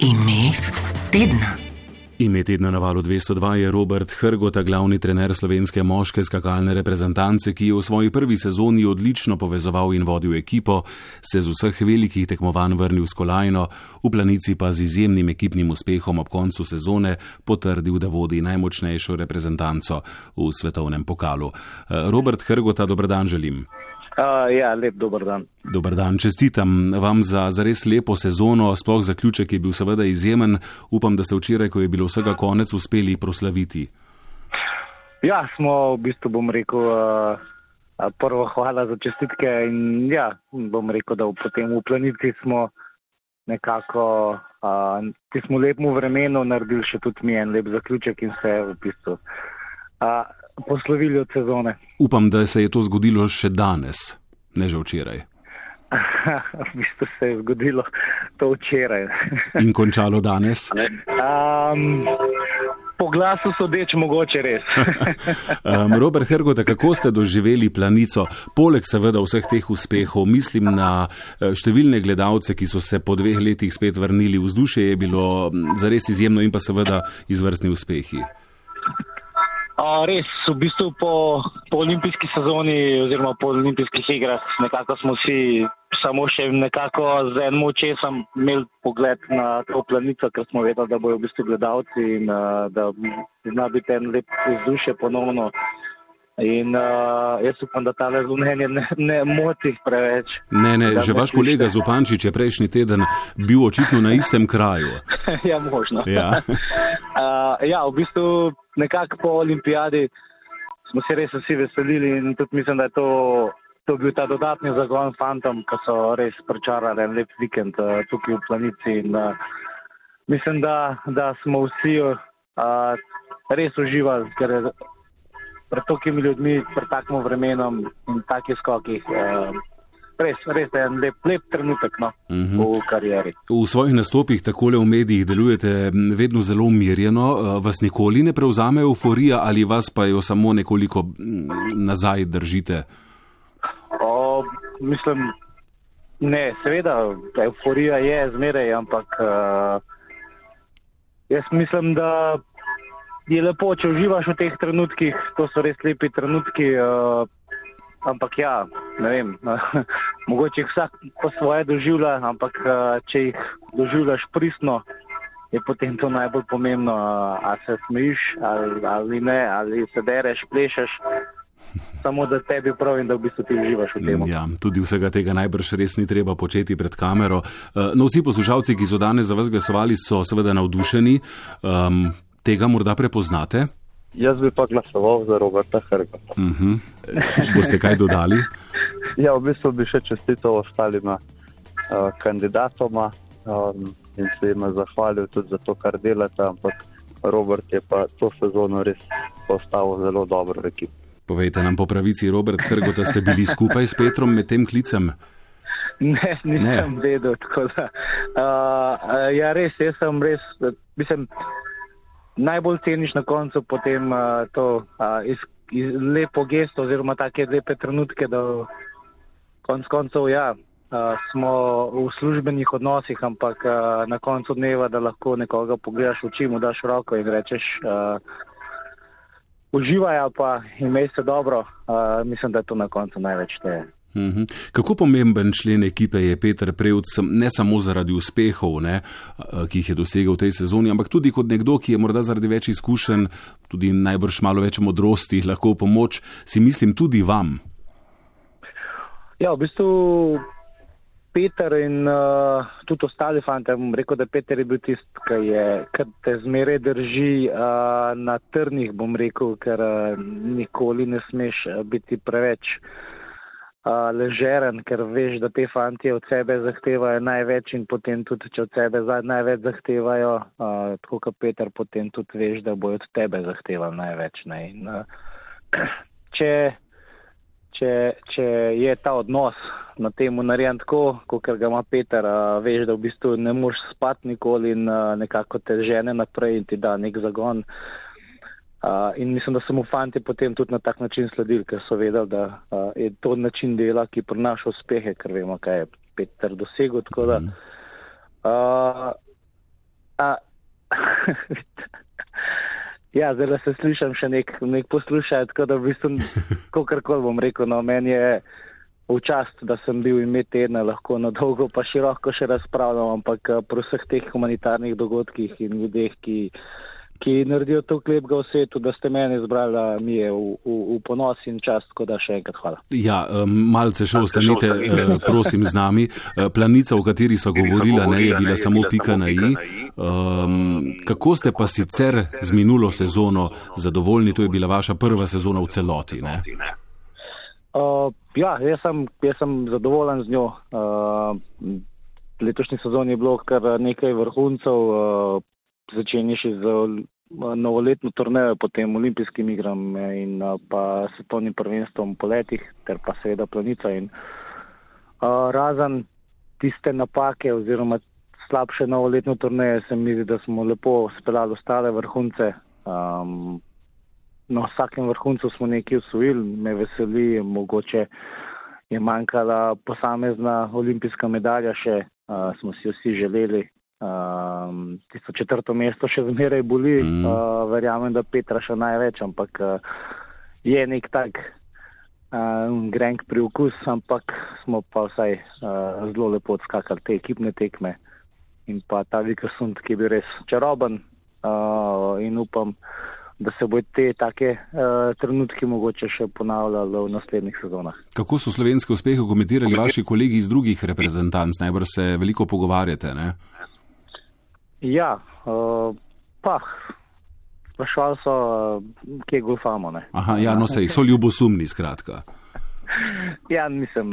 Ime tedna. Ime tedna na valu 202 je Robert Hrgota, glavni trener slovenske moške skakalne reprezentance, ki je v svoji prvi sezoni odlično povezoval in vodil ekipo, se z vseh velikih tekmovanj vrnil s kolajno, v planici pa z izjemnim ekipnim uspehom ob koncu sezone potrdil, da vodi najmočnejšo reprezentanco v svetovnem pokalu. Robert Hrgota, dobrodan želim. Uh, ja, lep dober dan. Dobar dan, čestitam vam za, za res lepo sezono, sploh zaključek je bil seveda izjemen. Upam, da ste včeraj, ko je bilo vsega konec, uspeli proslaviti. Ja, smo v bistvu, bom rekel, uh, prvo hvala za čestitke in ja, bom rekel, da v, potem v planici smo nekako, uh, v lepem vremenu naredili še tudi mi en lep zaključek in se v bistvu. Uh, poslovili od sezone. Upam, da se je to zgodilo še danes, ne že včeraj. v bistvu se je zgodilo to včeraj. In končalo danes? Um, po glasu sodeč mogoče res. um, Robert Hergoda, kako ste doživeli planico, poleg seveda vseh teh uspehov, mislim na eh, številne gledalce, ki so se po dveh letih spet vrnili, vzdušje je bilo zares izjemno in pa seveda izvrstni uspehi. A, res, v bistvu po, po olimpijski sezoni oziroma po olimpijskih igrah nekako smo vsi samo še nekako z enim očesom imeli pogled na to planico, ker smo vedeli, da bojo v bistvu gledalci in da zna biti en lep vzdušje ponovno. In uh, jaz upam, da ta zunanje ne, ne moti preveč. Ne, ne, že vaš kolega Zupančič je prejšnji teden bil očitno na istem kraju. ja, možno. Ja. uh, ja, v bistvu nekako po olimpijadi smo se res vsi veselili in tudi mislim, da je to, to bil ta dodatni zagon fantom, ki so res pričarali en lep vikend uh, tukaj v planici. In, uh, mislim, da, da smo vsi uh, res uživali, ker pred tokimi ljudmi, pred takim vremenom in takih skokih. Eh, res, res en lep, lep trenutek no, uh Mhm. -huh. v karieri. V svojih nastopih takole v medijih delujete vedno zelo umirjeno, eh, vas nikoli ne prevzame euforija ali vas pa jo samo nekoliko nazaj držite? O, mislim, ne, seveda, euforija je zmeraj, ampak uh, jaz mislim, da je lepo, če uživaš v teh trenutkih, to so res lepi trenutki. Uh, ampak ja, ne vem, mogoče jih vsak po svoje doživlja, ampak uh, če jih doživljaš pristno, je potem to najbolj pomembno, uh, a se smejiš ali, ali ne, ali se dereš, plešeš. Samo da tebi prav in da v bistvu ti uživaš v tem. Ja, tudi vsega tega najbrž res ni treba početi pred kamero. No, vsi poslušalci, ki so danes za vas glasovali, so seveda navdušeni. Um, tega morda prepoznate? Jaz bi pa glasoval za Roberta Hrgota. Uh -huh. Boste kaj dodali? ja, v bistvu bi še čestitev ostalima uh, kandidatoma um, in se jim zahvalil tudi za to, kar delate, ampak Robert je pa to sezono res postavil zelo dobro v ekipi. Povejte nam po pravici, Robert Hrgota, ste bili skupaj s Petrom med tem klicem? Ne, nisem ne. vedel. Da, uh, ja, res, jaz sem res, mislim, najbolj ceniš na koncu potem uh, to uh, iz, iz lepo gesto oziroma take lepe trenutke, da konc koncev, ja, uh, smo v službenih odnosih, ampak uh, na koncu dneva, da lahko nekoga pogledaš v oči, mu daš roko in rečeš, uh, uživaj pa imej se dobro, uh, mislim, da je to na koncu največ teje. Uhum. Kako pomemben člen ekipe je Peter Prevc, ne samo zaradi uspehov, ne, ki jih je dosegel v tej sezoni, ampak tudi kot nekdo, ki je morda zaradi več izkušenj, tudi najbrž malo več modrosti, lahko pomoč, si mislim tudi vam. Ja, v bistvu Peter in uh, tudi ostali fanti, bom rekel, da Peter je bil tisti, ki, je, ki te zmeraj drži uh, na trnih, bom rekel, ker uh, nikoli ne smeš biti preveč. Uh, ležeren, ker veš, da te fanti od sebe zahtevajo največ in potem tudi, če od sebe največ zahtevajo, uh, tako kot Peter, potem tudi veš, da bojo od tebe zahtevali največ. Ne? In, uh, če, če, če je ta odnos na tem narejen tako, kot ga ima Peter, uh, veš, da v bistvu ne moreš spati nikoli in uh, nekako te žene naprej in ti da nek zagon. Uh, in mislim, da so mu fanti potem tudi na tak način sledili, ker so vedeli, da uh, je to način dela, ki prinaša uspehe, ker vemo, kaj je Peter dosegel. Da, uh, ja, zdaj se slišam še nek, nek poslušaj, tako da v bistvu, kakorkoli bom rekel, no, meni je v čast, da sem bil ime tedna, lahko na dolgo pa široko še razpravljam, ampak eh, pri vseh teh humanitarnih dogodkih in ljudeh, ki, ki naredijo to klepga v svetu, da ste mene izbrali, mi je v, v, v ponos in čast, tako da še enkrat hvala. Ja, malce še ostanite, prosim, z nami. Eh, planica, o kateri so govorila, ne je bila samo pika na i. Um, kako ste pa sicer z minulo sezono zadovoljni? To je bila vaša prva sezona v celoti. Ne? Uh, ja, jaz sem, jaz sem zadovoljen z njo. Uh, letošnji sezon je bilo kar nekaj vrhuncev, uh, začenjši z novoletno turnejo, potem olimpijskim igram in uh, pa svetovnim prvenstvom po letih, ter pa seveda planica. In, uh, razen tiste napake oziroma slabše novoletno turneje, se mi zdi, da smo lepo speljali ostale vrhunce. Um, na vsakem vrhuncu smo nekaj usvojili, me veseli, mogoče je manjkala posamezna olimpijska medalja, še uh, smo si vsi želeli. Uh, tisto četrto mesto še zmeraj boli, mm. uh, verjamem, da Petra še največ, ampak uh, je nek tak uh, grenk priokus, ampak smo pa vsaj uh, zelo lepo odskakali te ekipne tekme in pa ta vikasund, ki je bil res čaroben uh, in upam, da se bo te take uh, trenutke mogoče še ponavljalo v naslednjih sezonah. Kako so slovenske uspehe komentirali vaši kolegi iz drugih reprezentanc? Najbrž se veliko pogovarjate, ne? Ja, uh, pa. Sprašvali so, kje golfamo. Ne? Aha, ja, no sej, so ljubosumni, skratka. Ja, mislim,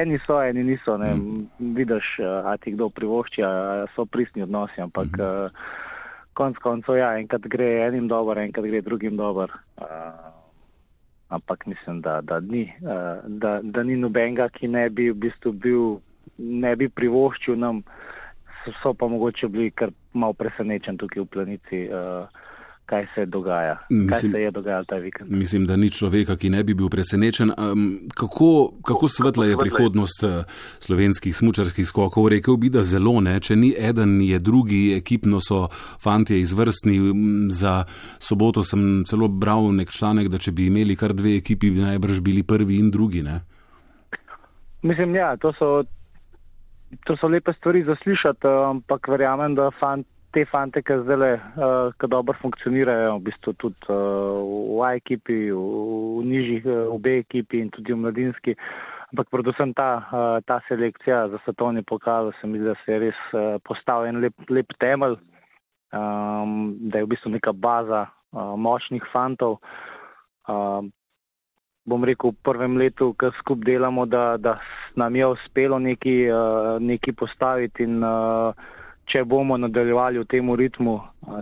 eni so, eni niso. Mm. Vidiš, a ti kdo privošči, a so pristni odnosi, ampak mm -hmm konc koncev, ja, enkrat gre enim dober, enkrat gre drugim dober. Uh, ampak mislim, da, da, ni, uh, da, da ni nobenega, ki ne bi v bistvu bil, ne bi privoščil nam, so, so pa mogoče bili kar mal presenečen tukaj v planici. Uh, kaj se dogaja, mislim, kaj se je dogajalo ta vikend. Mislim, da ni človeka, ki ne bi bil presenečen. Um, kako, kako svetla je prihodnost eh, slovenskih smučarskih skokov? Rekel bi, da zelo ne. Če ni eden, je drugi, ekipno so fantje izvrstni. Za soboto sem celo bral nek članek, da če bi imeli kar dve ekipi, bi najbrž bili prvi in drugi. Ne? Mislim, ja, to so. To so lepe stvari za slišati, ampak verjamem, da fant, te fante, ki zdaj le, uh, ki dobro funkcionirajo, v bistvu tudi uh, v A ekipi, v, v nižjih, v B ekipi in tudi v mladinski. Ampak predvsem ta, ta selekcija za svetovni pokal, se mi zdi, da se je res postavil en lep, lep temelj, um, da je v bistvu neka baza uh, močnih fantov. Uh, bom rekel, v prvem letu, ko skup delamo, da, da nam je uspelo neki, uh, neki postaviti in uh, če bomo nadaljevali v tem ritmu,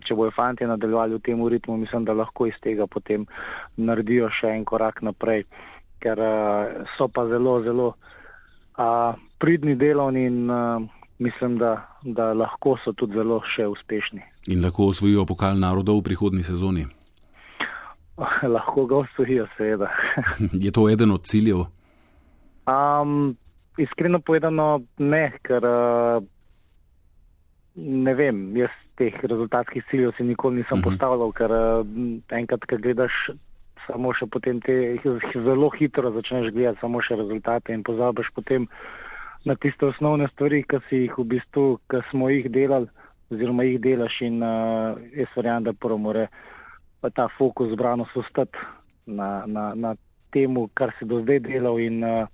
če bojo fanti nadaljevali v tem ritmu, mislim, da lahko iz tega potem naredijo še en korak naprej, ker so pa zelo, zelo pridni delovni in mislim, da, da lahko so tudi zelo še uspešni. In lahko osvojijo pokal narodov v prihodni sezoni? lahko ga osvojijo, seveda. Je to eden od ciljev? Um, iskreno povedano, ne, ker. A, ne vem, jaz teh rezultatskih ciljev si nikoli nisem uh mhm. -huh. postavljal, ker uh, enkrat, ko gledaš samo še potem te, zelo hitro začneš gledati samo še rezultate in pozabiš potem na tiste osnovne stvari, ki si jih v bistvu, ki smo jih delali oziroma jih delaš in uh, jaz verjamem, da prvo more ta fokus zbrano sostati na, na, na temu, kar si do zdaj delal in uh,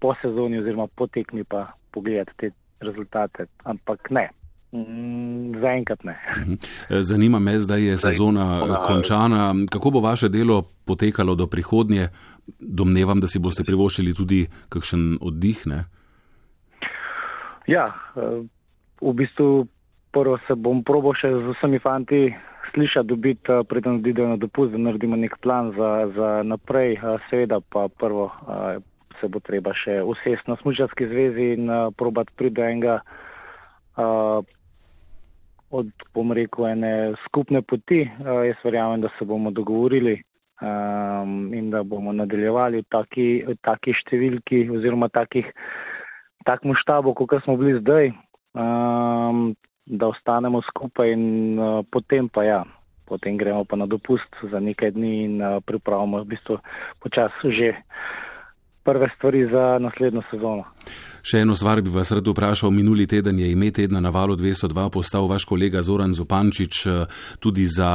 po sezoni oziroma po tekmi pa pogledati te rezultate. Ampak ne, Mm, zaenkrat ne. Mhm. Zanima me, zdaj je sezona končana. Kako bo vaše delo potekalo do prihodnje? Domnevam, da si boste privoščili tudi kakšen oddih. Ne? Ja, eh, v bistvu prvo se bom probo še z vsemi fanti slišati, dobiti, eh, preden odidejo na dopust, da naredimo nek plan za, za naprej. Eh, seveda pa prvo se bo treba še usesti na smučarski zvezi in probati priti do enega od, bom rekel, ene skupne poti. Jaz verjamem, da se bomo dogovorili um, in da bomo nadaljevali v taki, v taki številki oziroma takih, takmu štabu, kot smo bili zdaj. Um, da ostanemo skupaj in uh, potem pa ja, potem gremo pa na dopust za nekaj dni in uh, pripravimo v bistvu počasi že prve stvari za naslednjo sezono. Še eno stvar bi vas rad vprašal. Minuli teden je ime tedna na valu 202 postal vaš kolega Zoran Zupančič. Tudi za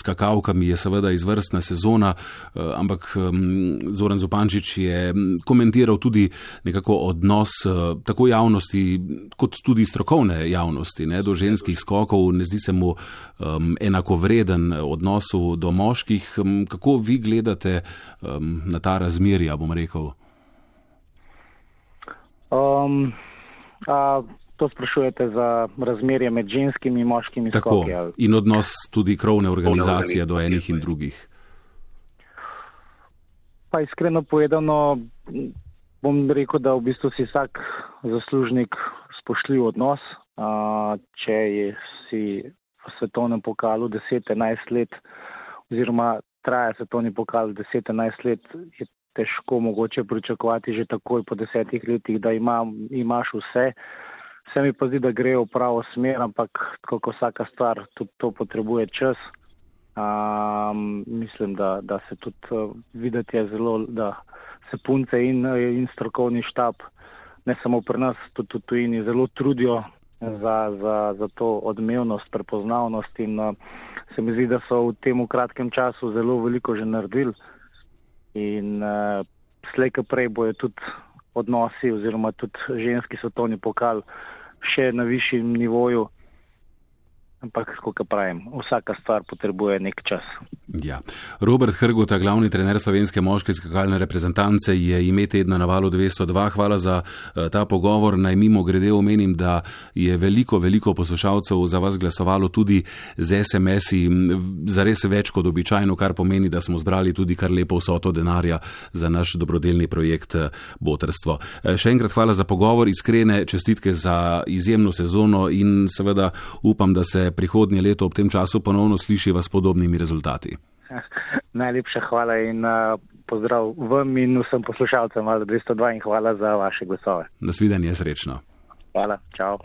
skakavkami je seveda izvrstna sezona, ampak Zoran Zupančič je komentiral tudi nekako odnos tako javnosti kot tudi strokovne javnosti ne, do ženskih skokov. Ne zdi se mu um, enakovreden odnosu do moških. Kako vi gledate um, na ta razmerja, bom rekel? Um, a, to sprašujete za razmerje med ženskimi in moškimi Tako, skoki? In odnos tudi krovne organizacije do enih in drugih. Pa iskreno povedano, bom rekel, da v bistvu si vsak zaslužnik spoštljiv odnos. A, če je si v svetovnem pokalu 10-11 let oziroma traja svetovni pokal 10-11 let, je težko mogoče pričakovati že takoj po desetih letih, da ima, imaš vse. Se mi pa zdi, da gre v pravo smer, ampak kot vsaka stvar, tudi to potrebuje čas. Um, mislim, da, da se tudi uh, videti je zelo, da se punce in, in strokovni štab, ne samo pri nas, tudi v tujini, zelo trudijo za, za, za to odmevnost, prepoznavnost in uh, se mi zdi, da so v tem kratkem času zelo veliko že naredili in uh, slej, ko prej bojo tudi odnosi oziroma tudi ženski svetovni pokal še na višjem nivoju. Ampak, kot pravim, vsaka stvar potrebuje nek čas. Ja. Robert Hrgota, glavni trener slovenske moške skakalne reprezentance, je ime tedna na valu 202. Hvala za uh, ta pogovor. Naj mimo grede omenim, da je veliko, veliko poslušalcev za vas glasovalo tudi z SMS-i, za res več kot običajno, kar pomeni, da smo zbrali tudi kar lepo vsoto denarja za naš dobrodelni projekt eh, Botrstvo. Uh, še enkrat hvala za pogovor, iskrene čestitke za izjemno sezono in seveda upam, da se prihodnje leto ob tem času ponovno slišiva s podobnimi rezultati. Najlepša hvala in uh, pozdrav vam in vsem poslušalcem Vala 202 in hvala za vaše glasove. Nasvidenje, srečno. Hvala, čau.